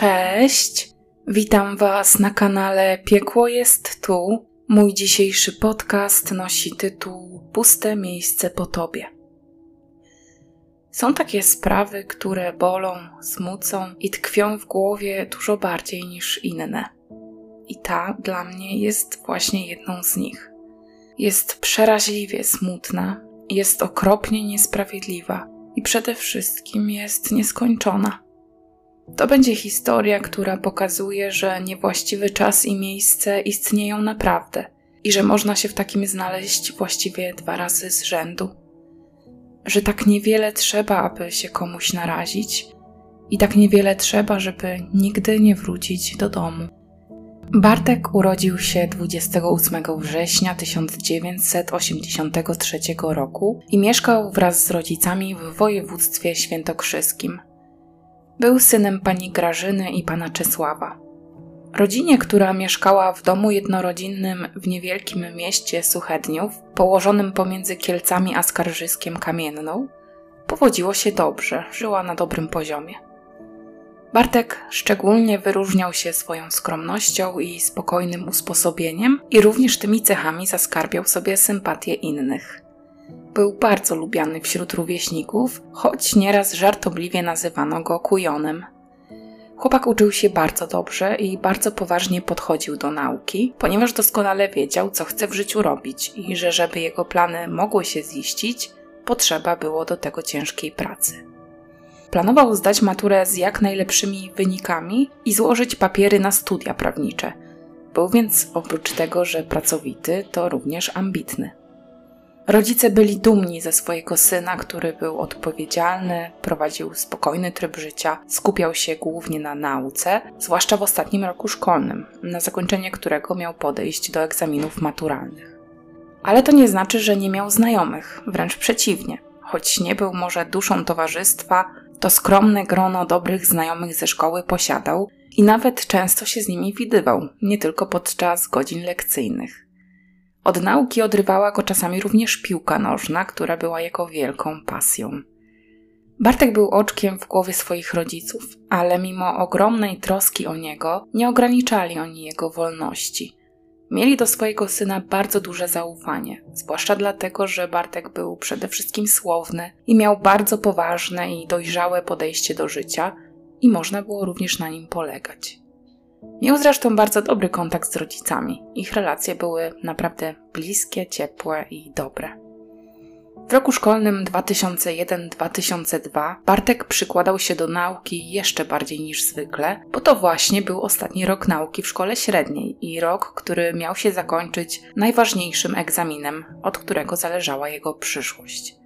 Cześć! Witam Was na kanale Piekło jest tu. Mój dzisiejszy podcast nosi tytuł Puste miejsce po Tobie. Są takie sprawy, które bolą, smucą i tkwią w głowie dużo bardziej niż inne. I ta dla mnie jest właśnie jedną z nich. Jest przeraźliwie smutna, jest okropnie niesprawiedliwa i przede wszystkim jest nieskończona. To będzie historia, która pokazuje, że niewłaściwy czas i miejsce istnieją naprawdę i że można się w takim znaleźć właściwie dwa razy z rzędu. Że tak niewiele trzeba, aby się komuś narazić, i tak niewiele trzeba, żeby nigdy nie wrócić do domu. Bartek urodził się 28 września 1983 roku i mieszkał wraz z rodzicami w województwie świętokrzyskim. Był synem pani Grażyny i pana Czesława. Rodzinie, która mieszkała w domu jednorodzinnym w niewielkim mieście Suchedniów, położonym pomiędzy Kielcami a Skarżyskiem Kamienną, powodziło się dobrze, żyła na dobrym poziomie. Bartek szczególnie wyróżniał się swoją skromnością i spokojnym usposobieniem, i również tymi cechami zaskarbiał sobie sympatię innych. Był bardzo lubiany wśród rówieśników, choć nieraz żartobliwie nazywano go kujonem. Chłopak uczył się bardzo dobrze i bardzo poważnie podchodził do nauki, ponieważ doskonale wiedział, co chce w życiu robić i że żeby jego plany mogły się ziścić, potrzeba było do tego ciężkiej pracy. Planował zdać maturę z jak najlepszymi wynikami i złożyć papiery na studia prawnicze. Był więc oprócz tego, że pracowity, to również ambitny. Rodzice byli dumni ze swojego syna, który był odpowiedzialny, prowadził spokojny tryb życia, skupiał się głównie na nauce, zwłaszcza w ostatnim roku szkolnym, na zakończenie którego miał podejść do egzaminów maturalnych. Ale to nie znaczy, że nie miał znajomych, wręcz przeciwnie. Choć nie był może duszą towarzystwa, to skromne grono dobrych znajomych ze szkoły posiadał i nawet często się z nimi widywał, nie tylko podczas godzin lekcyjnych. Od nauki odrywała go czasami również piłka nożna, która była jego wielką pasją. Bartek był oczkiem w głowie swoich rodziców, ale mimo ogromnej troski o niego, nie ograniczali oni jego wolności. Mieli do swojego syna bardzo duże zaufanie, zwłaszcza dlatego, że Bartek był przede wszystkim słowny i miał bardzo poważne i dojrzałe podejście do życia, i można było również na nim polegać. Miał zresztą bardzo dobry kontakt z rodzicami. Ich relacje były naprawdę bliskie, ciepłe i dobre. W roku szkolnym 2001-2002 Bartek przykładał się do nauki jeszcze bardziej niż zwykle, bo to właśnie był ostatni rok nauki w szkole średniej i rok, który miał się zakończyć najważniejszym egzaminem, od którego zależała jego przyszłość.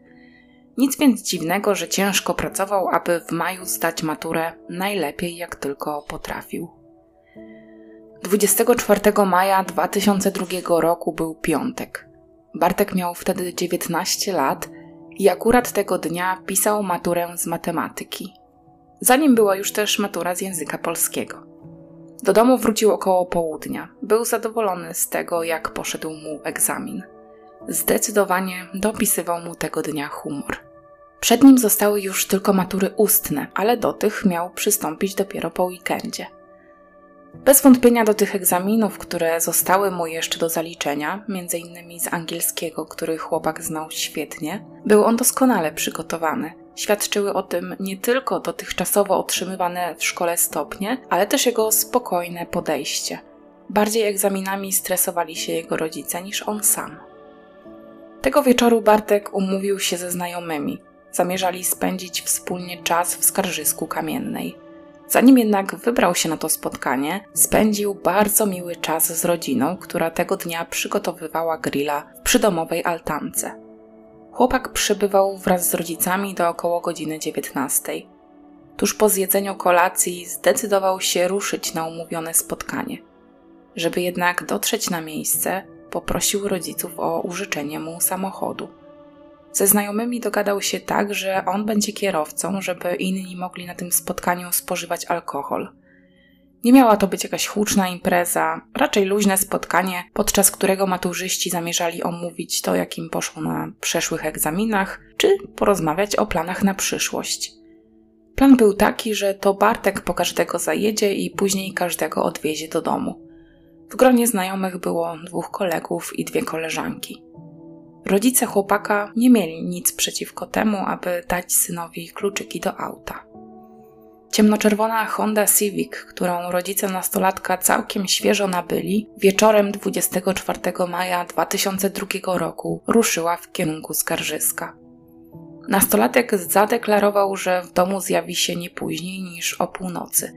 Nic więc dziwnego, że ciężko pracował, aby w maju zdać maturę najlepiej jak tylko potrafił. 24 maja 2002 roku był piątek. Bartek miał wtedy 19 lat i akurat tego dnia pisał maturę z matematyki. Zanim była już też matura z języka polskiego. Do domu wrócił około południa. Był zadowolony z tego, jak poszedł mu egzamin. Zdecydowanie dopisywał mu tego dnia humor. Przed nim zostały już tylko matury ustne, ale do tych miał przystąpić dopiero po weekendzie. Bez wątpienia do tych egzaminów, które zostały mu jeszcze do zaliczenia, między innymi z angielskiego, który chłopak znał świetnie, był on doskonale przygotowany. Świadczyły o tym nie tylko dotychczasowo otrzymywane w szkole stopnie, ale też jego spokojne podejście. Bardziej egzaminami stresowali się jego rodzice niż on sam. Tego wieczoru Bartek umówił się ze znajomymi. Zamierzali spędzić wspólnie czas w skarżysku kamiennej. Zanim jednak wybrał się na to spotkanie, spędził bardzo miły czas z rodziną, która tego dnia przygotowywała grilla w przydomowej altance. Chłopak przybywał wraz z rodzicami do około godziny 19. Tuż po zjedzeniu kolacji zdecydował się ruszyć na umówione spotkanie. Żeby jednak dotrzeć na miejsce, poprosił rodziców o użyczenie mu samochodu. Ze znajomymi dogadał się tak, że on będzie kierowcą, żeby inni mogli na tym spotkaniu spożywać alkohol. Nie miała to być jakaś huczna impreza, raczej luźne spotkanie, podczas którego maturzyści zamierzali omówić to, jakim poszło na przeszłych egzaminach, czy porozmawiać o planach na przyszłość. Plan był taki, że to Bartek po każdego zajedzie i później każdego odwiezie do domu. W gronie znajomych było dwóch kolegów i dwie koleżanki. Rodzice chłopaka nie mieli nic przeciwko temu, aby dać synowi kluczyki do auta. Ciemnoczerwona Honda Civic, którą rodzice nastolatka całkiem świeżo nabyli, wieczorem 24 maja 2002 roku ruszyła w kierunku skarżyska. Nastolatek zadeklarował, że w domu zjawi się nie później niż o północy.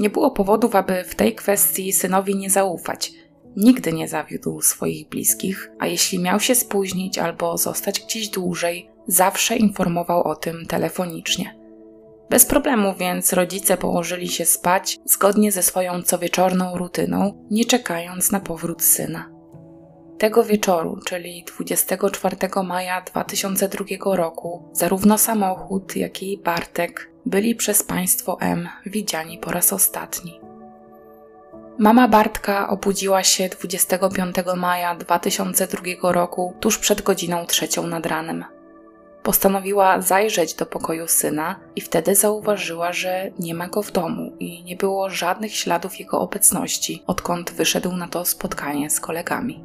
Nie było powodów, aby w tej kwestii synowi nie zaufać. Nigdy nie zawiódł swoich bliskich, a jeśli miał się spóźnić albo zostać gdzieś dłużej, zawsze informował o tym telefonicznie. Bez problemu więc rodzice położyli się spać zgodnie ze swoją cowieczorną rutyną, nie czekając na powrót syna. Tego wieczoru, czyli 24 maja 2002 roku, zarówno samochód, jak i Bartek byli przez państwo M widziani po raz ostatni. Mama Bartka obudziła się 25 maja 2002 roku tuż przed godziną trzecią nad ranem. Postanowiła zajrzeć do pokoju syna i wtedy zauważyła, że nie ma go w domu i nie było żadnych śladów jego obecności, odkąd wyszedł na to spotkanie z kolegami.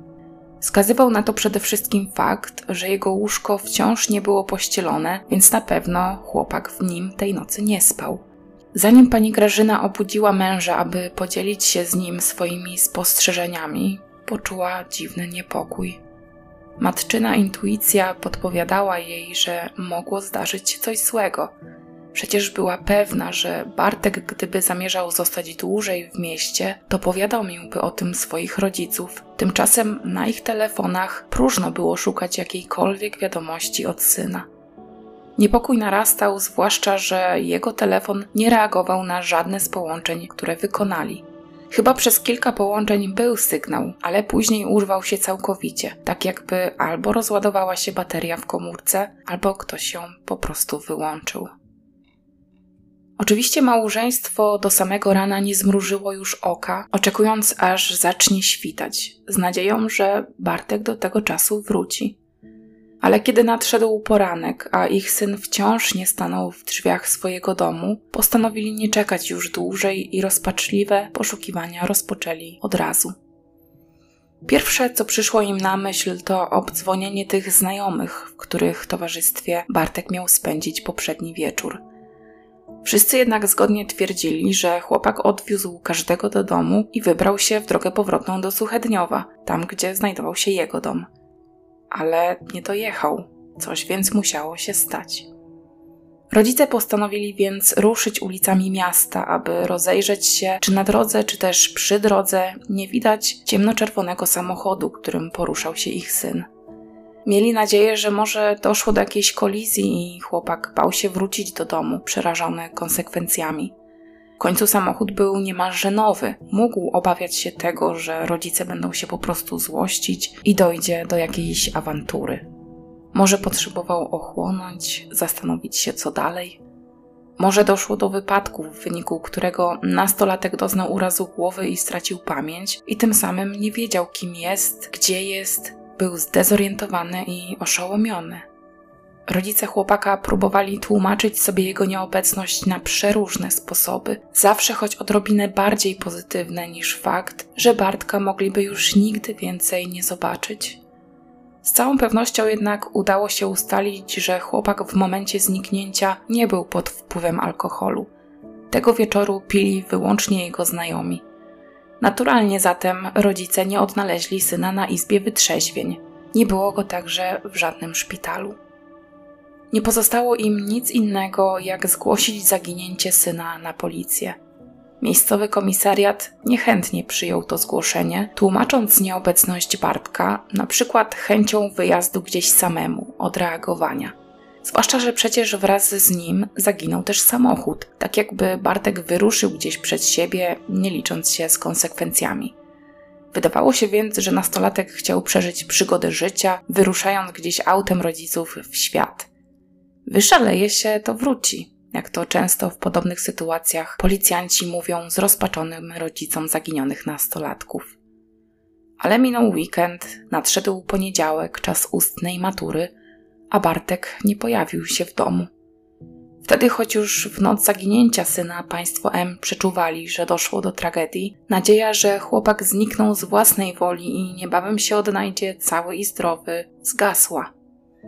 Wskazywał na to przede wszystkim fakt, że jego łóżko wciąż nie było pościelone, więc na pewno chłopak w nim tej nocy nie spał. Zanim pani Grażyna obudziła męża, aby podzielić się z nim swoimi spostrzeżeniami, poczuła dziwny niepokój. Matczyna intuicja podpowiadała jej, że mogło zdarzyć się coś złego. Przecież była pewna, że Bartek, gdyby zamierzał zostać dłużej w mieście, to powiadomiłby o tym swoich rodziców. Tymczasem na ich telefonach próżno było szukać jakiejkolwiek wiadomości od syna. Niepokój narastał, zwłaszcza, że jego telefon nie reagował na żadne z połączeń, które wykonali. Chyba przez kilka połączeń był sygnał, ale później urwał się całkowicie, tak jakby albo rozładowała się bateria w komórce, albo ktoś ją po prostu wyłączył. Oczywiście małżeństwo do samego rana nie zmrużyło już oka, oczekując aż zacznie świtać, z nadzieją, że Bartek do tego czasu wróci. Ale kiedy nadszedł poranek, a ich syn wciąż nie stanął w drzwiach swojego domu, postanowili nie czekać już dłużej i rozpaczliwe poszukiwania rozpoczęli od razu. Pierwsze, co przyszło im na myśl, to obdzwonienie tych znajomych, w których towarzystwie Bartek miał spędzić poprzedni wieczór. Wszyscy jednak zgodnie twierdzili, że chłopak odwiózł każdego do domu i wybrał się w drogę powrotną do Suchedniowa, tam gdzie znajdował się jego dom ale nie dojechał, coś więc musiało się stać. Rodzice postanowili więc ruszyć ulicami miasta, aby rozejrzeć się, czy na drodze, czy też przy drodze nie widać ciemnoczerwonego samochodu, którym poruszał się ich syn. Mieli nadzieję, że może doszło do jakiejś kolizji i chłopak bał się wrócić do domu, przerażony konsekwencjami. Końcu samochód był niemalże nowy. Mógł obawiać się tego, że rodzice będą się po prostu złościć i dojdzie do jakiejś awantury. Może potrzebował ochłonąć, zastanowić się co dalej. Może doszło do wypadku, w wyniku którego nastolatek doznał urazu głowy i stracił pamięć, i tym samym nie wiedział, kim jest, gdzie jest, był zdezorientowany i oszołomiony. Rodzice chłopaka próbowali tłumaczyć sobie jego nieobecność na przeróżne sposoby, zawsze choć odrobinę bardziej pozytywne niż fakt, że Bartka mogliby już nigdy więcej nie zobaczyć. Z całą pewnością jednak udało się ustalić, że chłopak w momencie zniknięcia nie był pod wpływem alkoholu. Tego wieczoru pili wyłącznie jego znajomi. Naturalnie zatem rodzice nie odnaleźli syna na izbie wytrzeźwień. Nie było go także w żadnym szpitalu. Nie pozostało im nic innego, jak zgłosić zaginięcie syna na policję. Miejscowy komisariat niechętnie przyjął to zgłoszenie, tłumacząc nieobecność Bartka na przykład chęcią wyjazdu gdzieś samemu, odreagowania. Zwłaszcza, że przecież wraz z nim zaginął też samochód, tak jakby Bartek wyruszył gdzieś przed siebie, nie licząc się z konsekwencjami. Wydawało się więc, że nastolatek chciał przeżyć przygodę życia, wyruszając gdzieś autem rodziców w świat. Wyszaleje się, to wróci. Jak to często w podobnych sytuacjach policjanci mówią zrozpaczonym rodzicom zaginionych nastolatków. Ale minął weekend, nadszedł poniedziałek, czas ustnej matury, a Bartek nie pojawił się w domu. Wtedy, choć już w noc zaginięcia syna państwo M przeczuwali, że doszło do tragedii, nadzieja, że chłopak zniknął z własnej woli i niebawem się odnajdzie cały i zdrowy, zgasła.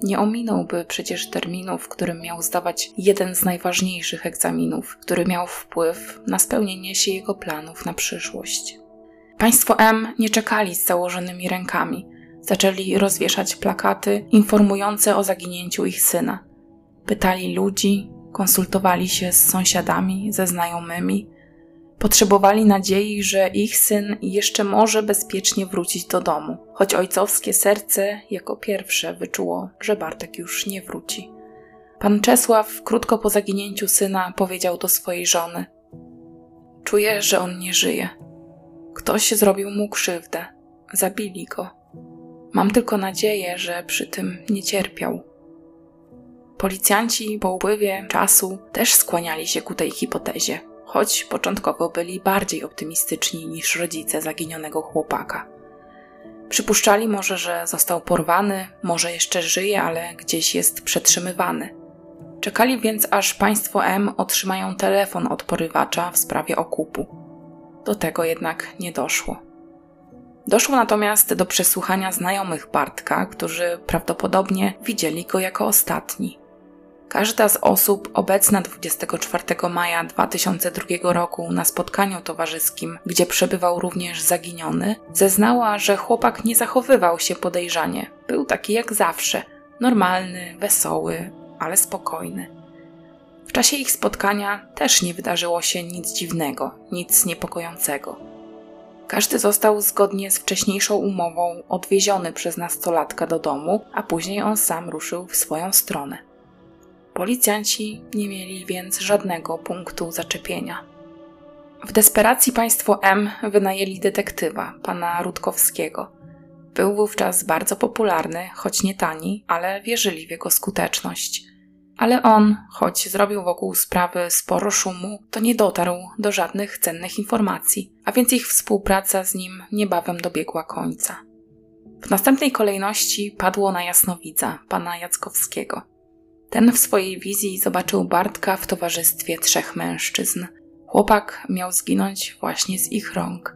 Nie ominąłby przecież terminu, w którym miał zdawać jeden z najważniejszych egzaminów, który miał wpływ na spełnienie się jego planów na przyszłość. Państwo M nie czekali z założonymi rękami. Zaczęli rozwieszać plakaty informujące o zaginięciu ich syna. Pytali ludzi, konsultowali się z sąsiadami, ze znajomymi. Potrzebowali nadziei, że ich syn jeszcze może bezpiecznie wrócić do domu, choć ojcowskie serce jako pierwsze wyczuło, że Bartek już nie wróci. Pan Czesław krótko po zaginięciu syna powiedział do swojej żony: Czuję, że on nie żyje. Ktoś zrobił mu krzywdę, zabili go. Mam tylko nadzieję, że przy tym nie cierpiał. Policjanci po upływie czasu też skłaniali się ku tej hipotezie, choć początkowo byli bardziej optymistyczni niż rodzice zaginionego chłopaka. Przypuszczali może, że został porwany, może jeszcze żyje, ale gdzieś jest przetrzymywany. Czekali więc, aż państwo M otrzymają telefon od porywacza w sprawie okupu. Do tego jednak nie doszło. Doszło natomiast do przesłuchania znajomych Bartka, którzy prawdopodobnie widzieli go jako ostatni. Każda z osób obecna 24 maja 2002 roku na spotkaniu towarzyskim, gdzie przebywał również zaginiony, zeznała, że chłopak nie zachowywał się podejrzanie. Był taki jak zawsze, normalny, wesoły, ale spokojny. W czasie ich spotkania też nie wydarzyło się nic dziwnego, nic niepokojącego. Każdy został zgodnie z wcześniejszą umową odwieziony przez nastolatka do domu, a później on sam ruszył w swoją stronę. Policjanci nie mieli więc żadnego punktu zaczepienia. W desperacji państwo M wynajęli detektywa, pana Rutkowskiego. Był wówczas bardzo popularny, choć nie tani, ale wierzyli w jego skuteczność. Ale on, choć zrobił wokół sprawy sporo szumu, to nie dotarł do żadnych cennych informacji, a więc ich współpraca z nim niebawem dobiegła końca. W następnej kolejności padło na jasnowidza, pana Jackowskiego – ten w swojej wizji zobaczył Bartka w towarzystwie trzech mężczyzn. Chłopak miał zginąć właśnie z ich rąk.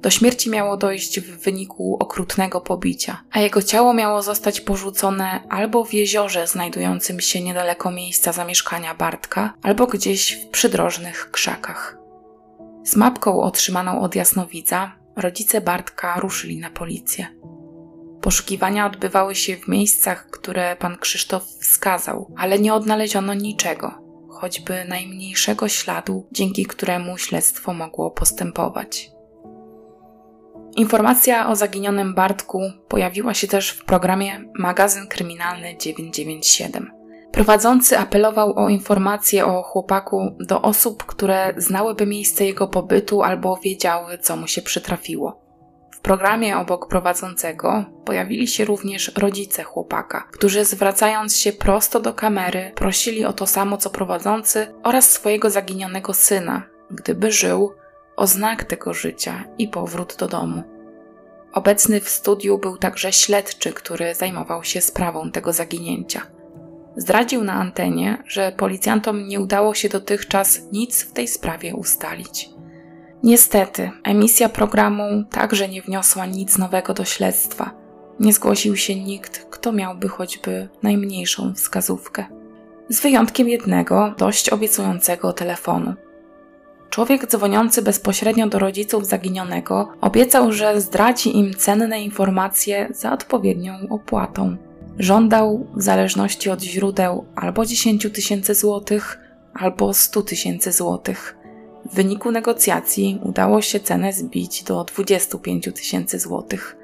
Do śmierci miało dojść w wyniku okrutnego pobicia, a jego ciało miało zostać porzucone albo w jeziorze znajdującym się niedaleko miejsca zamieszkania Bartka, albo gdzieś w przydrożnych krzakach. Z mapką otrzymaną od jasnowidza rodzice Bartka ruszyli na policję. Poszukiwania odbywały się w miejscach, które pan Krzysztof wskazał, ale nie odnaleziono niczego, choćby najmniejszego śladu, dzięki któremu śledztwo mogło postępować. Informacja o zaginionym Bartku pojawiła się też w programie Magazyn Kryminalny 997. Prowadzący apelował o informacje o chłopaku do osób, które znałyby miejsce jego pobytu albo wiedziały, co mu się przytrafiło programie obok prowadzącego pojawili się również rodzice chłopaka, którzy zwracając się prosto do kamery, prosili o to samo co prowadzący oraz swojego zaginionego syna, gdyby żył, o znak tego życia i powrót do domu. Obecny w studiu był także śledczy, który zajmował się sprawą tego zaginięcia. Zdradził na antenie, że policjantom nie udało się dotychczas nic w tej sprawie ustalić. Niestety, emisja programu także nie wniosła nic nowego do śledztwa. Nie zgłosił się nikt, kto miałby choćby najmniejszą wskazówkę. Z wyjątkiem jednego, dość obiecującego telefonu. Człowiek dzwoniący bezpośrednio do rodziców zaginionego obiecał, że zdradzi im cenne informacje za odpowiednią opłatą. Żądał, w zależności od źródeł, albo 10 tysięcy złotych, albo 100 tysięcy złotych. W wyniku negocjacji udało się cenę zbić do 25 tysięcy złotych.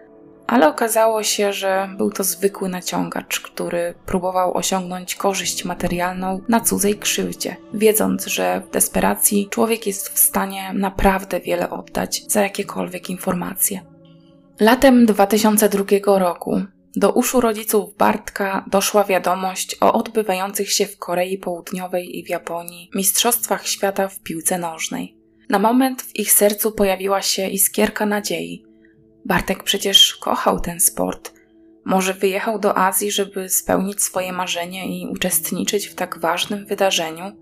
Ale okazało się, że był to zwykły naciągacz, który próbował osiągnąć korzyść materialną na cudzej krzywdzie, wiedząc, że w desperacji człowiek jest w stanie naprawdę wiele oddać za jakiekolwiek informacje. Latem 2002 roku do uszu rodziców Bartka doszła wiadomość o odbywających się w Korei Południowej i w Japonii Mistrzostwach Świata w piłce nożnej. Na moment w ich sercu pojawiła się iskierka nadziei. Bartek przecież kochał ten sport. Może wyjechał do Azji, żeby spełnić swoje marzenie i uczestniczyć w tak ważnym wydarzeniu?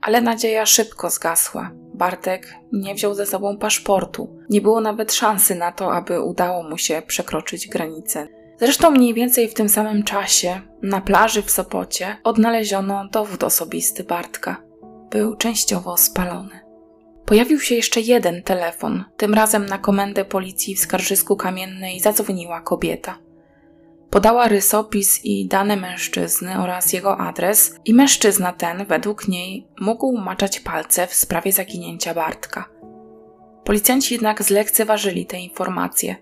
Ale nadzieja szybko zgasła. Bartek nie wziął ze sobą paszportu. Nie było nawet szansy na to, aby udało mu się przekroczyć granicę. Zresztą mniej więcej w tym samym czasie na plaży w Sopocie odnaleziono dowód osobisty Bartka. Był częściowo spalony. Pojawił się jeszcze jeden telefon. Tym razem na komendę policji w Skarżysku Kamiennej zadzwoniła kobieta. Podała rysopis i dane mężczyzny oraz jego adres, i mężczyzna ten, według niej, mógł maczać palce w sprawie zaginięcia Bartka. Policjanci jednak zlekceważyli te informacje.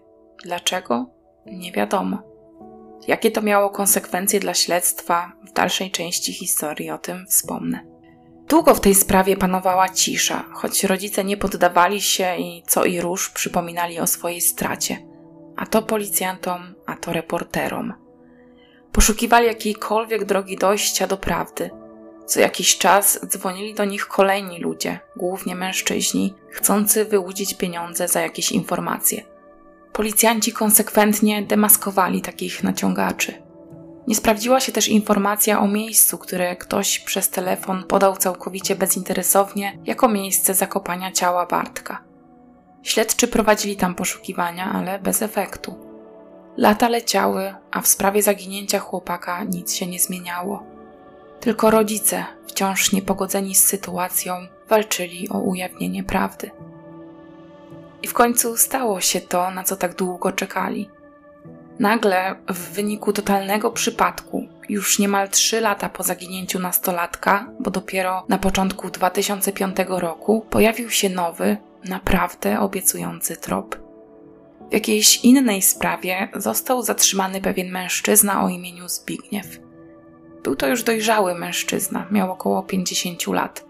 Dlaczego? Nie wiadomo. Jakie to miało konsekwencje dla śledztwa, w dalszej części historii o tym wspomnę. Długo w tej sprawie panowała cisza, choć rodzice nie poddawali się i co i róż przypominali o swojej stracie. A to policjantom, a to reporterom. Poszukiwali jakiejkolwiek drogi dojścia do prawdy. Co jakiś czas dzwonili do nich kolejni ludzie, głównie mężczyźni, chcący wyłudzić pieniądze za jakieś informacje. Policjanci konsekwentnie demaskowali takich naciągaczy. Nie sprawdziła się też informacja o miejscu, które ktoś przez telefon podał całkowicie bezinteresownie jako miejsce zakopania ciała Bartka. Śledczy prowadzili tam poszukiwania, ale bez efektu. Lata leciały, a w sprawie zaginięcia chłopaka nic się nie zmieniało. Tylko rodzice, wciąż niepogodzeni z sytuacją, walczyli o ujawnienie prawdy. I w końcu stało się to, na co tak długo czekali. Nagle, w wyniku totalnego przypadku, już niemal trzy lata po zaginięciu nastolatka, bo dopiero na początku 2005 roku pojawił się nowy, naprawdę obiecujący trop. W jakiejś innej sprawie został zatrzymany pewien mężczyzna o imieniu Zbigniew. Był to już dojrzały mężczyzna, miał około 50 lat.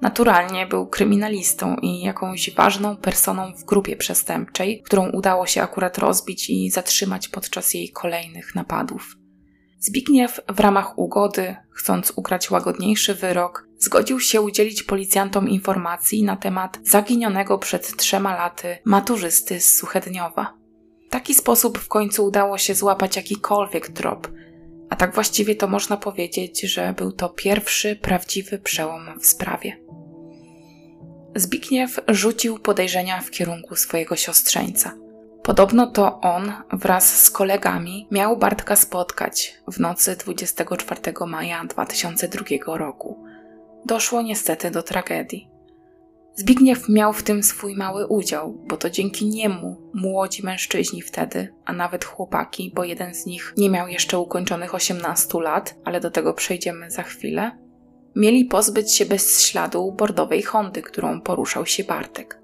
Naturalnie był kryminalistą i jakąś ważną personą w grupie przestępczej, którą udało się akurat rozbić i zatrzymać podczas jej kolejnych napadów. Zbigniew w ramach ugody, chcąc ugrać łagodniejszy wyrok, zgodził się udzielić policjantom informacji na temat zaginionego przed trzema laty maturzysty z Suchedniowa. W taki sposób w końcu udało się złapać jakikolwiek trop, a tak właściwie to można powiedzieć, że był to pierwszy prawdziwy przełom w sprawie. Zbigniew rzucił podejrzenia w kierunku swojego siostrzeńca. Podobno to on wraz z kolegami miał Bartka spotkać w nocy 24 maja 2002 roku. Doszło niestety do tragedii. Zbigniew miał w tym swój mały udział, bo to dzięki niemu młodzi mężczyźni wtedy, a nawet chłopaki, bo jeden z nich nie miał jeszcze ukończonych 18 lat, ale do tego przejdziemy za chwilę, mieli pozbyć się bez śladu bordowej Hondy, którą poruszał się Bartek.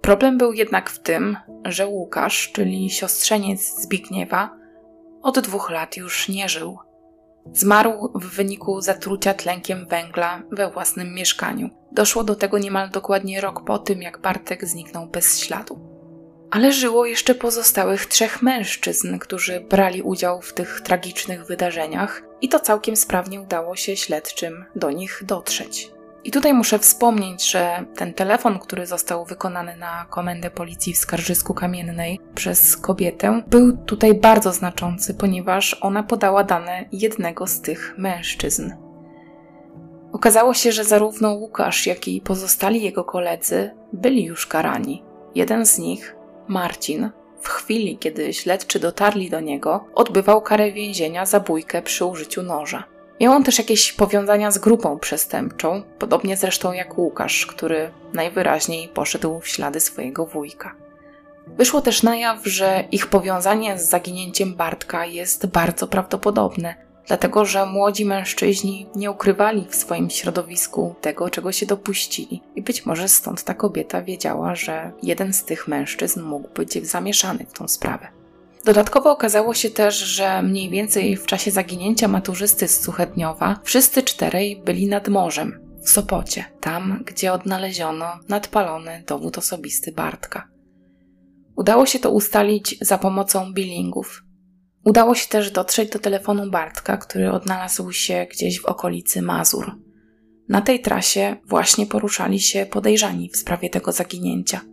Problem był jednak w tym, że Łukasz, czyli siostrzeniec Zbigniewa, od dwóch lat już nie żył. Zmarł w wyniku zatrucia tlenkiem węgla we własnym mieszkaniu. Doszło do tego niemal dokładnie rok po tym, jak Bartek zniknął bez śladu. Ale żyło jeszcze pozostałych trzech mężczyzn, którzy brali udział w tych tragicznych wydarzeniach, i to całkiem sprawnie udało się śledczym do nich dotrzeć. I tutaj muszę wspomnieć, że ten telefon, który został wykonany na komendę policji w Skarżysku Kamiennej przez kobietę, był tutaj bardzo znaczący, ponieważ ona podała dane jednego z tych mężczyzn. Okazało się, że zarówno Łukasz, jak i pozostali jego koledzy byli już karani. Jeden z nich, Marcin, w chwili, kiedy śledczy dotarli do niego, odbywał karę więzienia za bójkę przy użyciu noża. Miał on też jakieś powiązania z grupą przestępczą, podobnie zresztą jak Łukasz, który najwyraźniej poszedł w ślady swojego wujka. Wyszło też na jaw, że ich powiązanie z zaginięciem Bartka jest bardzo prawdopodobne, dlatego że młodzi mężczyźni nie ukrywali w swoim środowisku tego, czego się dopuścili, i być może stąd ta kobieta wiedziała, że jeden z tych mężczyzn mógł być zamieszany w tą sprawę. Dodatkowo okazało się też, że mniej więcej w czasie zaginięcia maturzysty z Suchedniowa wszyscy czterej byli nad morzem, w Sopocie, tam gdzie odnaleziono nadpalony dowód osobisty Bartka. Udało się to ustalić za pomocą billingów. Udało się też dotrzeć do telefonu Bartka, który odnalazł się gdzieś w okolicy Mazur. Na tej trasie właśnie poruszali się podejrzani w sprawie tego zaginięcia –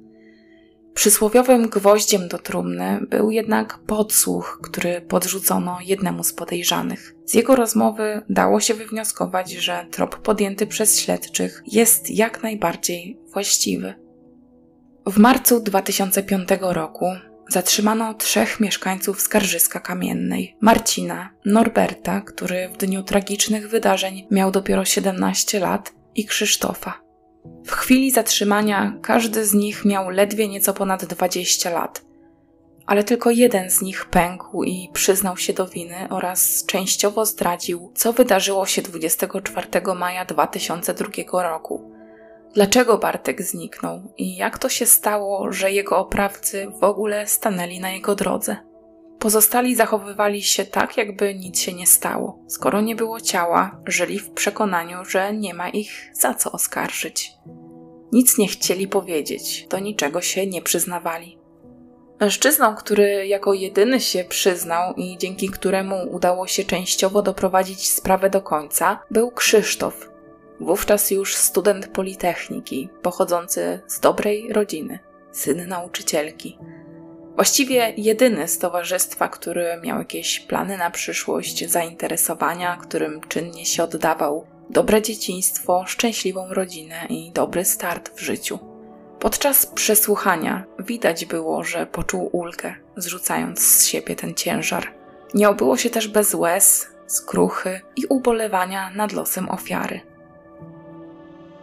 Przysłowiowym gwoździem do trumny był jednak podsłuch, który podrzucono jednemu z podejrzanych. Z jego rozmowy dało się wywnioskować, że trop podjęty przez śledczych jest jak najbardziej właściwy. W marcu 2005 roku zatrzymano trzech mieszkańców Skarżyska Kamiennej: Marcina, Norberta, który w dniu tragicznych wydarzeń miał dopiero 17 lat, i Krzysztofa. W chwili zatrzymania każdy z nich miał ledwie nieco ponad 20 lat, ale tylko jeden z nich pękł i przyznał się do winy oraz częściowo zdradził, co wydarzyło się 24 maja 2002 roku. Dlaczego Bartek zniknął i jak to się stało, że jego oprawcy w ogóle stanęli na jego drodze? Pozostali zachowywali się tak, jakby nic się nie stało. Skoro nie było ciała, żyli w przekonaniu, że nie ma ich za co oskarżyć. Nic nie chcieli powiedzieć, do niczego się nie przyznawali. Mężczyzną, który jako jedyny się przyznał i dzięki któremu udało się częściowo doprowadzić sprawę do końca, był Krzysztof, wówczas już student politechniki, pochodzący z dobrej rodziny, syn nauczycielki. Właściwie jedyny z towarzystwa, który miał jakieś plany na przyszłość, zainteresowania, którym czynnie się oddawał, dobre dzieciństwo, szczęśliwą rodzinę i dobry start w życiu. Podczas przesłuchania widać było, że poczuł ulgę, zrzucając z siebie ten ciężar. Nie obyło się też bez łez, skruchy i ubolewania nad losem ofiary.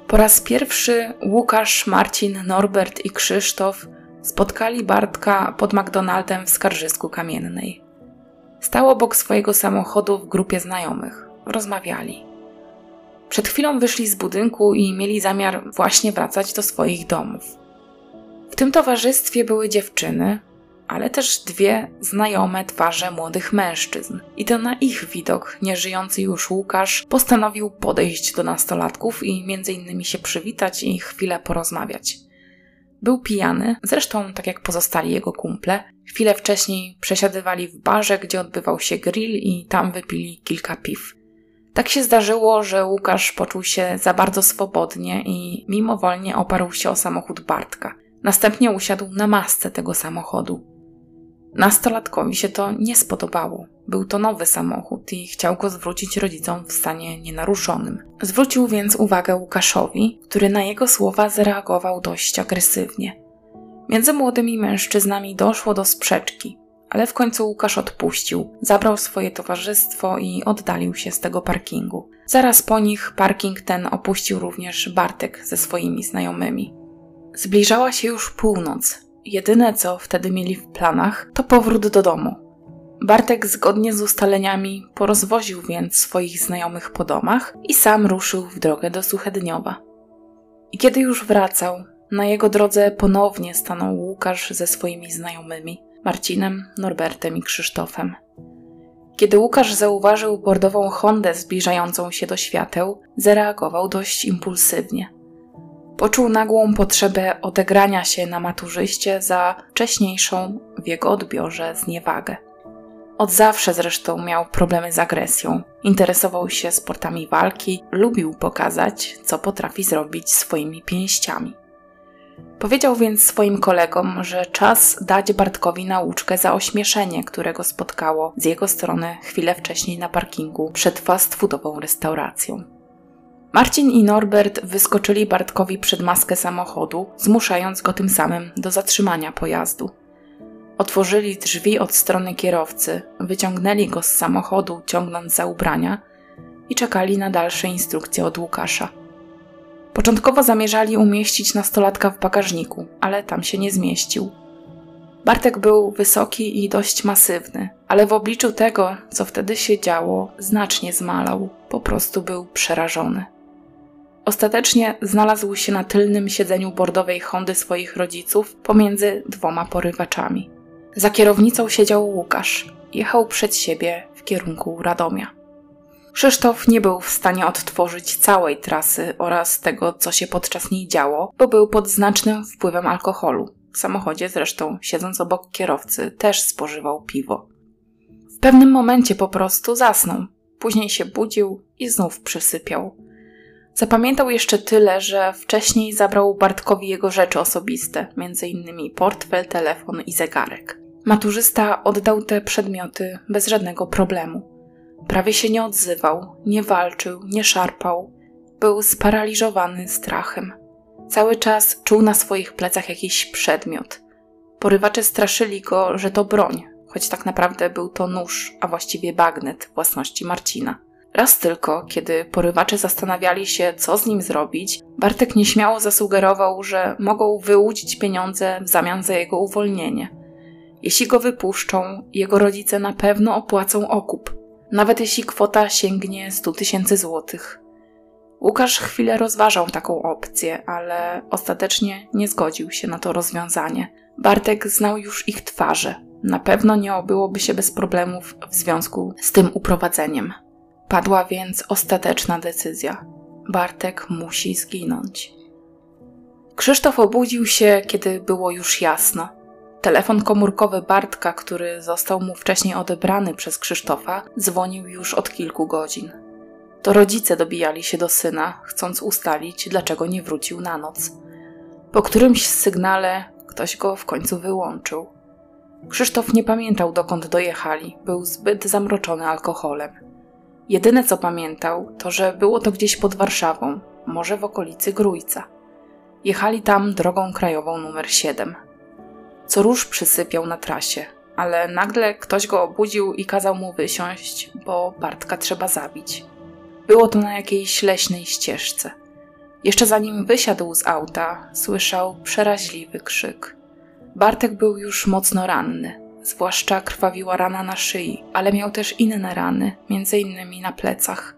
Po raz pierwszy Łukasz, Marcin, Norbert i Krzysztof spotkali Bartka pod McDonaldem w Skarżysku Kamiennej. Stał obok swojego samochodu w grupie znajomych. Rozmawiali. Przed chwilą wyszli z budynku i mieli zamiar właśnie wracać do swoich domów. W tym towarzystwie były dziewczyny, ale też dwie znajome twarze młodych mężczyzn. I to na ich widok nieżyjący już Łukasz postanowił podejść do nastolatków i między innymi się przywitać i chwilę porozmawiać. Był pijany, zresztą tak jak pozostali jego kumple. Chwilę wcześniej przesiadywali w barze, gdzie odbywał się grill i tam wypili kilka piw. Tak się zdarzyło, że Łukasz poczuł się za bardzo swobodnie i mimowolnie oparł się o samochód Bartka. Następnie usiadł na masce tego samochodu. Nastolatkowi się to nie spodobało. Był to nowy samochód i chciał go zwrócić rodzicom w stanie nienaruszonym. Zwrócił więc uwagę Łukaszowi, który na jego słowa zareagował dość agresywnie. Między młodymi mężczyznami doszło do sprzeczki, ale w końcu Łukasz odpuścił, zabrał swoje towarzystwo i oddalił się z tego parkingu. Zaraz po nich parking ten opuścił również Bartek ze swoimi znajomymi. Zbliżała się już północ, Jedyne co wtedy mieli w planach to powrót do domu. Bartek zgodnie z ustaleniami porozwoził więc swoich znajomych po domach i sam ruszył w drogę do Suchedniowa. I kiedy już wracał, na jego drodze ponownie stanął Łukasz ze swoimi znajomymi Marcinem, Norbertem i Krzysztofem. Kiedy Łukasz zauważył bordową Hondę zbliżającą się do świateł, zareagował dość impulsywnie. Poczuł nagłą potrzebę odegrania się na maturzyście za wcześniejszą w jego odbiorze zniewagę. Od zawsze zresztą miał problemy z agresją. Interesował się sportami walki, lubił pokazać, co potrafi zrobić swoimi pięściami. Powiedział więc swoim kolegom, że czas dać Bartkowi nauczkę za ośmieszenie, którego spotkało z jego strony chwilę wcześniej na parkingu przed fast foodową restauracją. Marcin i Norbert wyskoczyli Bartkowi przed maskę samochodu, zmuszając go tym samym do zatrzymania pojazdu. Otworzyli drzwi od strony kierowcy, wyciągnęli go z samochodu, ciągnąc za ubrania i czekali na dalsze instrukcje od Łukasza. Początkowo zamierzali umieścić nastolatka w bagażniku, ale tam się nie zmieścił. Bartek był wysoki i dość masywny, ale w obliczu tego, co wtedy się działo, znacznie zmalał. Po prostu był przerażony. Ostatecznie znalazł się na tylnym siedzeniu bordowej Hondy swoich rodziców pomiędzy dwoma porywaczami. Za kierownicą siedział Łukasz. Jechał przed siebie w kierunku Radomia. Krzysztof nie był w stanie odtworzyć całej trasy oraz tego, co się podczas niej działo, bo był pod znacznym wpływem alkoholu. W samochodzie zresztą, siedząc obok kierowcy, też spożywał piwo. W pewnym momencie po prostu zasnął. Później się budził i znów przysypiał. Zapamiętał jeszcze tyle, że wcześniej zabrał Bartkowi jego rzeczy osobiste, m.in. portfel, telefon i zegarek. Maturzysta oddał te przedmioty bez żadnego problemu. Prawie się nie odzywał, nie walczył, nie szarpał. Był sparaliżowany strachem. Cały czas czuł na swoich plecach jakiś przedmiot. Porywacze straszyli go, że to broń, choć tak naprawdę był to nóż, a właściwie bagnet własności Marcina. Raz tylko, kiedy porywacze zastanawiali się, co z nim zrobić, Bartek nieśmiało zasugerował, że mogą wyłudzić pieniądze w zamian za jego uwolnienie. Jeśli go wypuszczą, jego rodzice na pewno opłacą okup, nawet jeśli kwota sięgnie 100 tysięcy złotych. Łukasz chwilę rozważał taką opcję, ale ostatecznie nie zgodził się na to rozwiązanie. Bartek znał już ich twarze. Na pewno nie obyłoby się bez problemów w związku z tym uprowadzeniem. Padła więc ostateczna decyzja. Bartek musi zginąć. Krzysztof obudził się, kiedy było już jasno. Telefon komórkowy Bartka, który został mu wcześniej odebrany przez Krzysztofa, dzwonił już od kilku godzin. To rodzice dobijali się do syna, chcąc ustalić, dlaczego nie wrócił na noc. Po którymś sygnale ktoś go w końcu wyłączył. Krzysztof nie pamiętał, dokąd dojechali, był zbyt zamroczony alkoholem. Jedyne co pamiętał, to że było to gdzieś pod Warszawą, może w okolicy Grójca. Jechali tam drogą krajową numer 7. Co róż przysypiał na trasie, ale nagle ktoś go obudził i kazał mu wysiąść, bo Bartka trzeba zabić. Było to na jakiejś leśnej ścieżce. Jeszcze zanim wysiadł z auta, słyszał przeraźliwy krzyk. Bartek był już mocno ranny, zwłaszcza krwawiła rana na szyi, ale miał też inne rany, między innymi na plecach.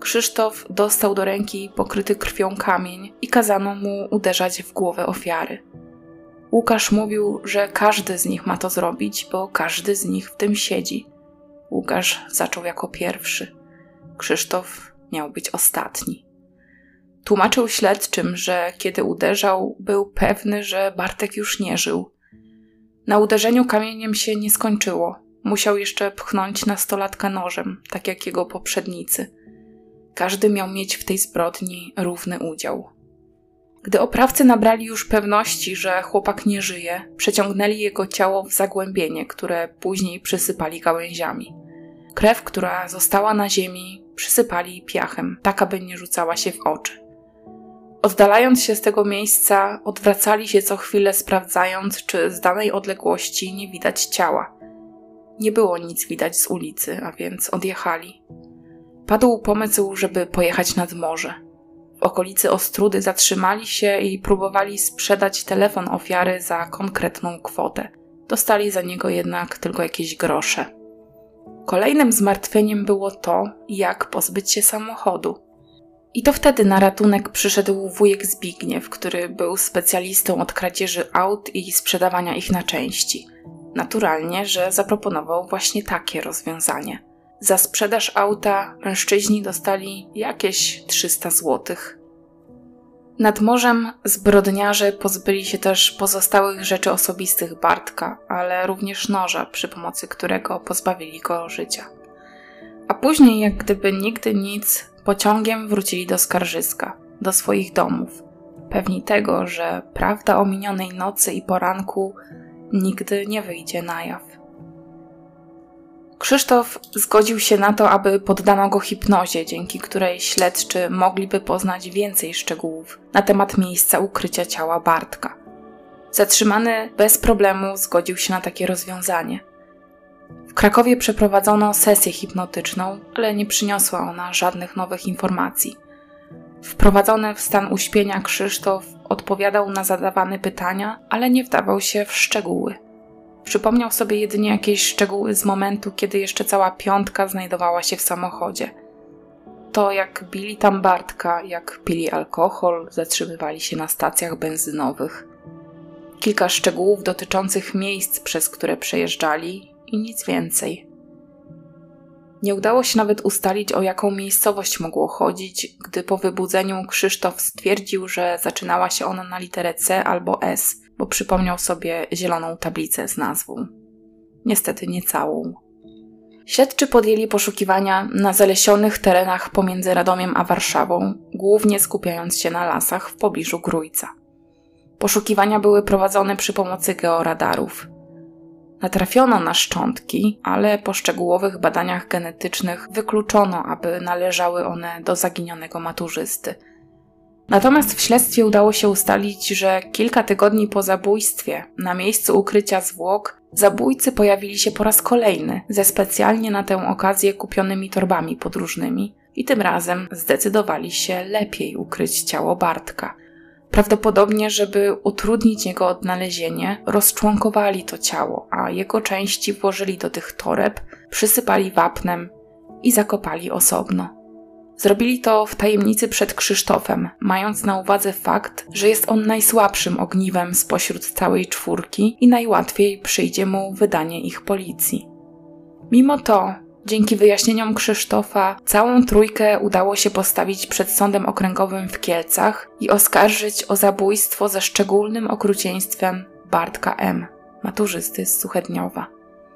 Krzysztof dostał do ręki pokryty krwią kamień i kazano mu uderzać w głowę ofiary. Łukasz mówił, że każdy z nich ma to zrobić, bo każdy z nich w tym siedzi. Łukasz zaczął jako pierwszy. Krzysztof miał być ostatni. Tłumaczył śledczym, że kiedy uderzał, był pewny, że Bartek już nie żył. Na uderzeniu kamieniem się nie skończyło. Musiał jeszcze pchnąć nastolatka nożem, tak jak jego poprzednicy. Każdy miał mieć w tej zbrodni równy udział. Gdy oprawcy nabrali już pewności, że chłopak nie żyje, przeciągnęli jego ciało w zagłębienie, które później przysypali gałęziami. Krew, która została na ziemi, przysypali piachem, tak aby nie rzucała się w oczy. Oddalając się z tego miejsca, odwracali się co chwilę, sprawdzając, czy z danej odległości nie widać ciała. Nie było nic widać z ulicy, a więc odjechali. Padł pomysł, żeby pojechać nad morze. Okolicy Ostrudy zatrzymali się i próbowali sprzedać telefon ofiary za konkretną kwotę. Dostali za niego jednak tylko jakieś grosze. Kolejnym zmartwieniem było to, jak pozbyć się samochodu. I to wtedy na ratunek przyszedł wujek Zbigniew, który był specjalistą od kradzieży aut i sprzedawania ich na części. Naturalnie, że zaproponował właśnie takie rozwiązanie. Za sprzedaż auta mężczyźni dostali jakieś 300 złotych. Nad morzem zbrodniarze pozbyli się też pozostałych rzeczy osobistych Bartka, ale również noża, przy pomocy którego pozbawili go życia. A później, jak gdyby nigdy nic, pociągiem wrócili do skarżyska, do swoich domów, pewni tego, że prawda o minionej nocy i poranku nigdy nie wyjdzie na jaw. Krzysztof zgodził się na to, aby poddano go hipnozie, dzięki której śledczy mogliby poznać więcej szczegółów na temat miejsca ukrycia ciała Bartka. Zatrzymany bez problemu zgodził się na takie rozwiązanie – Krakowie przeprowadzono sesję hipnotyczną, ale nie przyniosła ona żadnych nowych informacji. Wprowadzony w stan uśpienia Krzysztof odpowiadał na zadawane pytania, ale nie wdawał się w szczegóły. Przypomniał sobie jedynie jakieś szczegóły z momentu, kiedy jeszcze cała piątka znajdowała się w samochodzie. To jak bili tam Bartka, jak pili alkohol, zatrzymywali się na stacjach benzynowych. Kilka szczegółów dotyczących miejsc, przez które przejeżdżali i nic więcej. Nie udało się nawet ustalić, o jaką miejscowość mogło chodzić, gdy po wybudzeniu Krzysztof stwierdził, że zaczynała się ona na literę C albo S, bo przypomniał sobie zieloną tablicę z nazwą. Niestety nie całą. Śledczy podjęli poszukiwania na zalesionych terenach pomiędzy Radomiem a Warszawą, głównie skupiając się na lasach w pobliżu Grójca. Poszukiwania były prowadzone przy pomocy georadarów. Natrafiono na szczątki, ale po szczegółowych badaniach genetycznych wykluczono, aby należały one do zaginionego maturzysty. Natomiast w śledztwie udało się ustalić, że kilka tygodni po zabójstwie na miejscu ukrycia zwłok zabójcy pojawili się po raz kolejny ze specjalnie na tę okazję kupionymi torbami podróżnymi i tym razem zdecydowali się lepiej ukryć ciało Bartka – Prawdopodobnie, żeby utrudnić jego odnalezienie, rozczłonkowali to ciało, a jego części włożyli do tych toreb, przysypali wapnem i zakopali osobno. Zrobili to w tajemnicy przed Krzysztofem, mając na uwadze fakt, że jest on najsłabszym ogniwem spośród całej czwórki i najłatwiej przyjdzie mu wydanie ich policji. Mimo to Dzięki wyjaśnieniom Krzysztofa, całą trójkę udało się postawić przed sądem okręgowym w Kielcach i oskarżyć o zabójstwo ze szczególnym okrucieństwem Bartka M., maturzysty z Suchedniowa.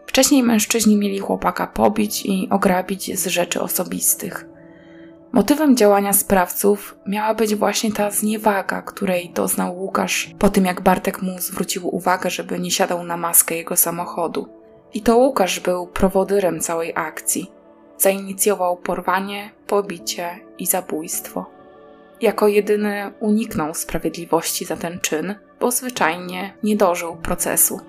Wcześniej mężczyźni mieli chłopaka pobić i ograbić z rzeczy osobistych. Motywem działania sprawców miała być właśnie ta zniewaga, której doznał Łukasz po tym, jak Bartek mu zwrócił uwagę, żeby nie siadał na maskę jego samochodu. I to Łukasz był prowodyrem całej akcji. Zainicjował porwanie, pobicie i zabójstwo. Jako jedyny uniknął sprawiedliwości za ten czyn, bo zwyczajnie nie dożył procesu.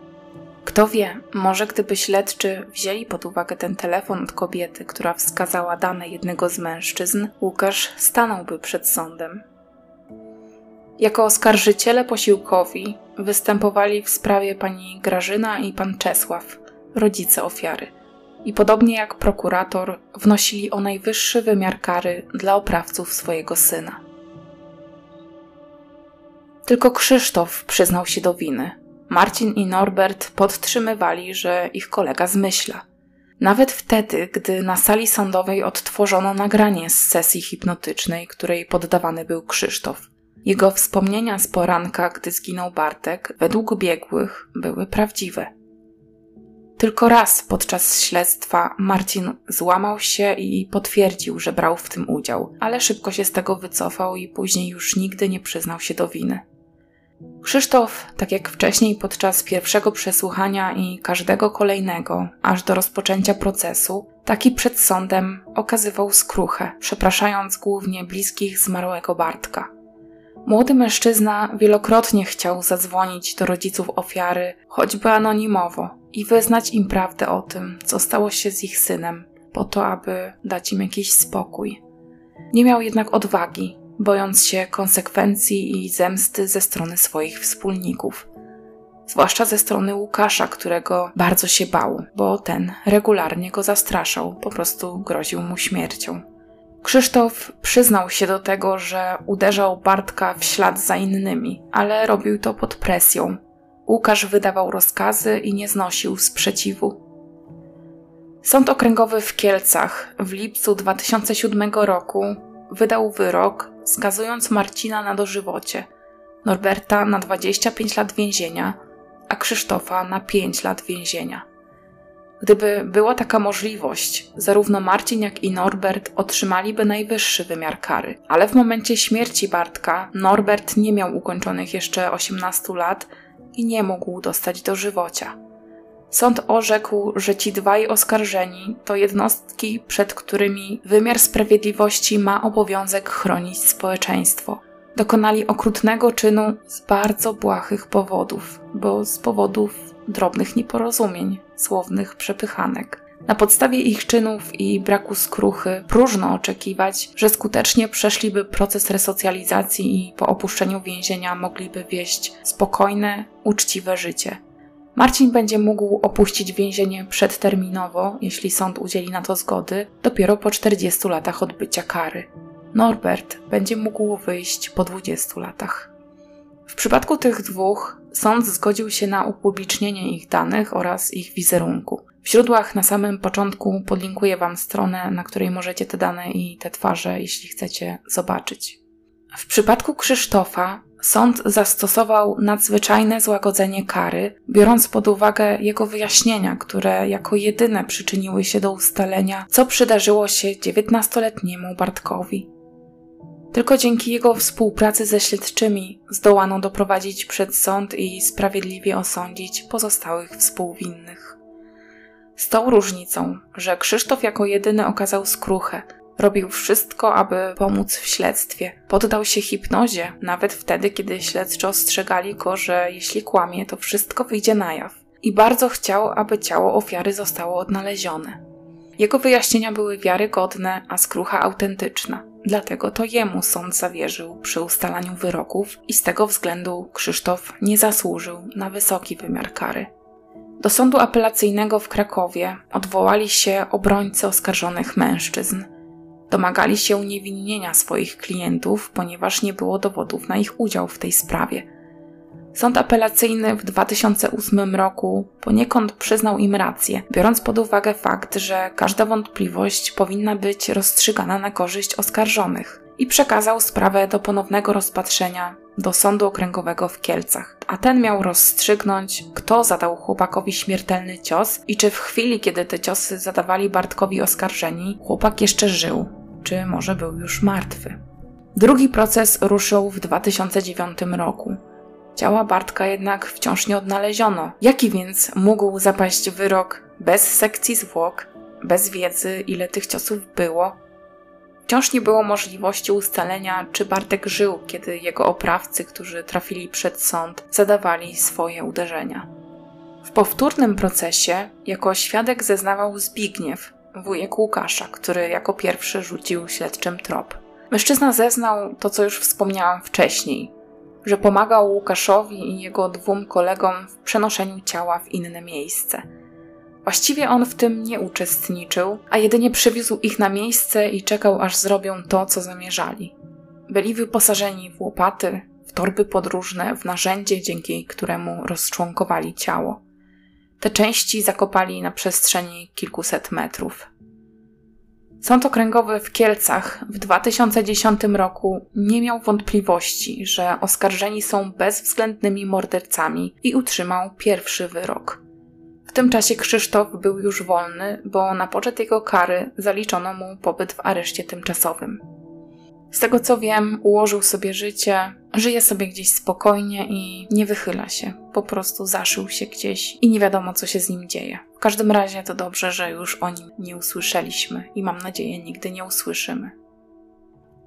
Kto wie, może gdyby śledczy wzięli pod uwagę ten telefon od kobiety, która wskazała dane jednego z mężczyzn, Łukasz stanąłby przed sądem. Jako oskarżyciele posiłkowi występowali w sprawie pani Grażyna i pan Czesław, rodzice ofiary. I podobnie jak prokurator, wnosili o najwyższy wymiar kary dla oprawców swojego syna. Tylko Krzysztof przyznał się do winy. Marcin i Norbert podtrzymywali, że ich kolega zmyśla. Nawet wtedy, gdy na sali sądowej odtworzono nagranie z sesji hipnotycznej, której poddawany był Krzysztof. Jego wspomnienia z poranka, gdy zginął Bartek, według biegłych, były prawdziwe. Tylko raz podczas śledztwa Marcin złamał się i potwierdził, że brał w tym udział, ale szybko się z tego wycofał i później już nigdy nie przyznał się do winy. Krzysztof, tak jak wcześniej podczas pierwszego przesłuchania i każdego kolejnego, aż do rozpoczęcia procesu, taki przed sądem okazywał skruchę, przepraszając głównie bliskich zmarłego Bartka. Młody mężczyzna wielokrotnie chciał zadzwonić do rodziców ofiary, choćby anonimowo, i wyznać im prawdę o tym, co stało się z ich synem, po to, aby dać im jakiś spokój. Nie miał jednak odwagi, bojąc się konsekwencji i zemsty ze strony swoich wspólników. Zwłaszcza ze strony Łukasza, którego bardzo się bał, bo ten regularnie go zastraszał, po prostu groził mu śmiercią. Krzysztof przyznał się do tego, że uderzał Bartka w ślad za innymi, ale robił to pod presją. Łukasz wydawał rozkazy i nie znosił sprzeciwu. Sąd Okręgowy w Kielcach w lipcu 2007 roku wydał wyrok, skazując Marcina na dożywocie, Norberta na 25 lat więzienia, a Krzysztofa na 5 lat więzienia. Gdyby była taka możliwość, zarówno Marcin, jak i Norbert otrzymaliby najwyższy wymiar kary. Ale w momencie śmierci Bartka Norbert nie miał ukończonych jeszcze 18 lat i nie mógł dostać dożywocia. Sąd orzekł, że ci dwaj oskarżeni to jednostki, przed którymi wymiar sprawiedliwości ma obowiązek chronić społeczeństwo. Dokonali okrutnego czynu z bardzo błahych powodów, bo z powodów drobnych nieporozumień, słownych przepychanek. Na podstawie ich czynów i braku skruchy próżno oczekiwać, że skutecznie przeszliby proces resocjalizacji i po opuszczeniu więzienia mogliby wieść spokojne, uczciwe życie. Marcin będzie mógł opuścić więzienie przedterminowo, jeśli sąd udzieli na to zgody, dopiero po 40 latach odbycia kary. Norbert będzie mógł wyjść po 20 latach. W przypadku tych dwóch Sąd zgodził się na upublicznienie ich danych oraz ich wizerunku. W źródłach na samym początku podlinkuję Wam stronę, na której możecie te dane i te twarze, jeśli chcecie, zobaczyć. W przypadku Krzysztofa Sąd zastosował nadzwyczajne złagodzenie kary, biorąc pod uwagę jego wyjaśnienia, które jako jedyne przyczyniły się do ustalenia, co przydarzyło się 19-letniemu Bartkowi. Tylko dzięki jego współpracy ze śledczymi zdołano doprowadzić przed sąd i sprawiedliwie osądzić pozostałych współwinnych. Z tą różnicą, że Krzysztof jako jedyny okazał skruchę, robił wszystko, aby pomóc w śledztwie. Poddał się hipnozie, nawet wtedy, kiedy śledczy ostrzegali go, że jeśli kłamie, to wszystko wyjdzie na jaw. I bardzo chciał, aby ciało ofiary zostało odnalezione. Jego wyjaśnienia były wiarygodne, a skrucha autentyczna. Dlatego to jemu sąd zawierzył przy ustalaniu wyroków i z tego względu Krzysztof nie zasłużył na wysoki wymiar kary. Do sądu apelacyjnego w Krakowie odwołali się obrońcy oskarżonych mężczyzn. Domagali się uniewinnienia swoich klientów, ponieważ nie było dowodów na ich udział w tej sprawie. Sąd apelacyjny w 2008 roku poniekąd przyznał im rację, biorąc pod uwagę fakt, że każda wątpliwość powinna być rozstrzygana na korzyść oskarżonych i przekazał sprawę do ponownego rozpatrzenia do Sądu Okręgowego w Kielcach, a ten miał rozstrzygnąć, kto zadał chłopakowi śmiertelny cios i czy w chwili, kiedy te ciosy zadawali Bartkowi oskarżeni, chłopak jeszcze żył, czy może był już martwy. Drugi proces ruszył w 2009 roku. Ciała Bartka jednak wciąż nie odnaleziono. Jaki więc mógł zapaść wyrok bez sekcji zwłok, bez wiedzy, ile tych ciosów było? Wciąż nie było możliwości ustalenia, czy Bartek żył, kiedy jego oprawcy, którzy trafili przed sąd, zadawali swoje uderzenia. W powtórnym procesie jako świadek zeznawał Zbigniew, wujek Łukasza, który jako pierwszy rzucił śledczym trop. Mężczyzna zeznał to, co już wspomniałam wcześniej, że pomagał Łukaszowi i jego dwóm kolegom w przenoszeniu ciała w inne miejsce. Właściwie on w tym nie uczestniczył, a jedynie przywiózł ich na miejsce i czekał, aż zrobią to, co zamierzali. Byli wyposażeni w łopaty, w torby podróżne, w narzędzie, dzięki któremu rozczłonkowali ciało. Te części zakopali na przestrzeni kilkuset metrów. Sąd Okręgowy w Kielcach w 2010 roku nie miał wątpliwości, że oskarżeni są bezwzględnymi mordercami i utrzymał pierwszy wyrok. W tym czasie Krzysztof był już wolny, bo na poczet jego kary zaliczono mu pobyt w areszcie tymczasowym. Z tego co wiem, ułożył sobie życie, żyje sobie gdzieś spokojnie i nie wychyla się. Po prostu zaszył się gdzieś i nie wiadomo, co się z nim dzieje. W każdym razie to dobrze, że już o nim nie usłyszeliśmy i mam nadzieję nigdy nie usłyszymy.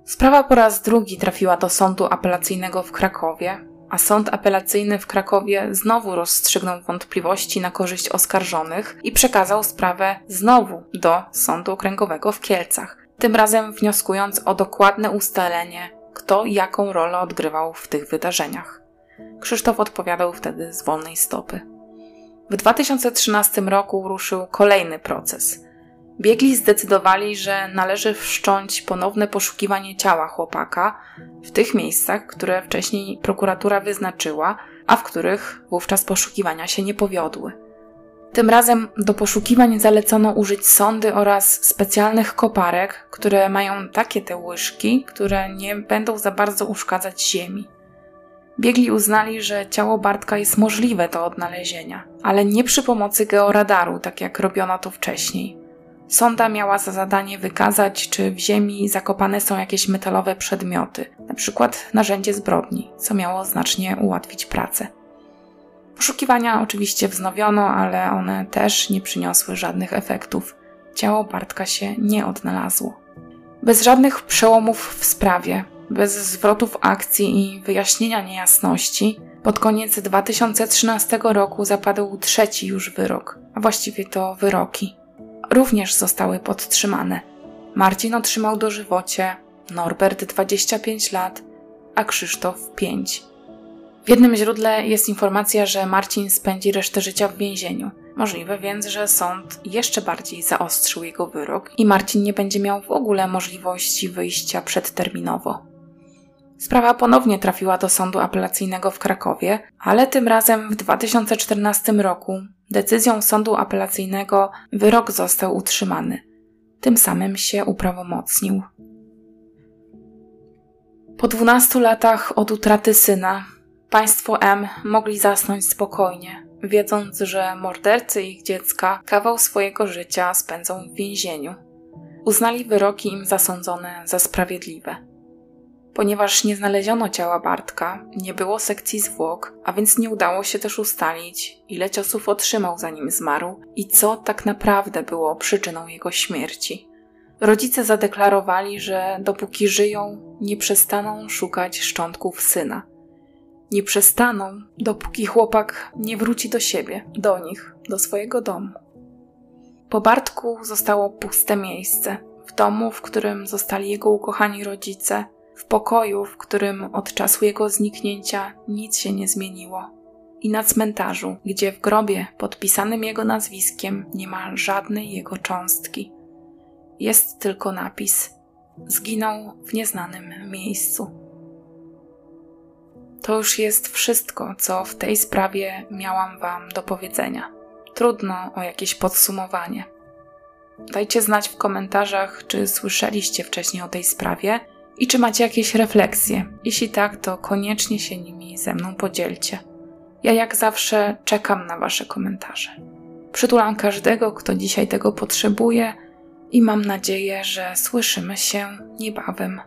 Sprawa po raz drugi trafiła do sądu apelacyjnego w Krakowie, a sąd apelacyjny w Krakowie znowu rozstrzygnął wątpliwości na korzyść oskarżonych i przekazał sprawę znowu do sądu okręgowego w Kielcach tym razem wnioskując o dokładne ustalenie, kto jaką rolę odgrywał w tych wydarzeniach. Krzysztof odpowiadał wtedy z wolnej stopy. W 2013 roku ruszył kolejny proces. Biegli zdecydowali, że należy wszcząć ponowne poszukiwanie ciała chłopaka w tych miejscach, które wcześniej prokuratura wyznaczyła, a w których wówczas poszukiwania się nie powiodły. Tym razem do poszukiwań zalecono użyć sondy oraz specjalnych koparek, które mają takie te łyżki, które nie będą za bardzo uszkadzać ziemi. Biegli uznali, że ciało Bartka jest możliwe do odnalezienia, ale nie przy pomocy georadaru, tak jak robiono to wcześniej. Sonda miała za zadanie wykazać, czy w ziemi zakopane są jakieś metalowe przedmioty, np. narzędzie zbrodni, co miało znacznie ułatwić pracę. Poszukiwania oczywiście wznowiono, ale one też nie przyniosły żadnych efektów. Ciało Bartka się nie odnalazło. Bez żadnych przełomów w sprawie, bez zwrotów akcji i wyjaśnienia niejasności, pod koniec 2013 roku zapadł trzeci już wyrok, a właściwie to wyroki. Również zostały podtrzymane. Marcin otrzymał dożywocie, Norbert 25 lat, a Krzysztof 5. W jednym źródle jest informacja, że Marcin spędzi resztę życia w więzieniu. Możliwe więc, że sąd jeszcze bardziej zaostrzył jego wyrok i Marcin nie będzie miał w ogóle możliwości wyjścia przedterminowo. Sprawa ponownie trafiła do sądu apelacyjnego w Krakowie, ale tym razem w 2014 roku decyzją sądu apelacyjnego wyrok został utrzymany. Tym samym się uprawomocnił. Po dwunastu latach od utraty syna, państwo M mogli zasnąć spokojnie, wiedząc, że mordercy ich dziecka kawał swojego życia spędzą w więzieniu. Uznali wyroki im zasądzone za sprawiedliwe. Ponieważ nie znaleziono ciała Bartka, nie było sekcji zwłok, a więc nie udało się też ustalić, ile ciosów otrzymał zanim zmarł i co tak naprawdę było przyczyną jego śmierci. Rodzice zadeklarowali, że dopóki żyją, nie przestaną szukać szczątków syna. Nie przestaną, dopóki chłopak nie wróci do siebie, do nich, do swojego domu. Po Bartku zostało puste miejsce. W domu, w którym zostali jego ukochani rodzice, w pokoju, w którym od czasu jego zniknięcia nic się nie zmieniło, i na cmentarzu, gdzie w grobie podpisanym jego nazwiskiem nie ma żadnej jego cząstki. Jest tylko napis: Zginął w nieznanym miejscu. To już jest wszystko, co w tej sprawie miałam Wam do powiedzenia. Trudno o jakieś podsumowanie. Dajcie znać w komentarzach, czy słyszeliście wcześniej o tej sprawie i czy macie jakieś refleksje. Jeśli tak, to koniecznie się nimi ze mną podzielcie. Ja jak zawsze czekam na Wasze komentarze. Przytulam każdego, kto dzisiaj tego potrzebuje i mam nadzieję, że słyszymy się niebawem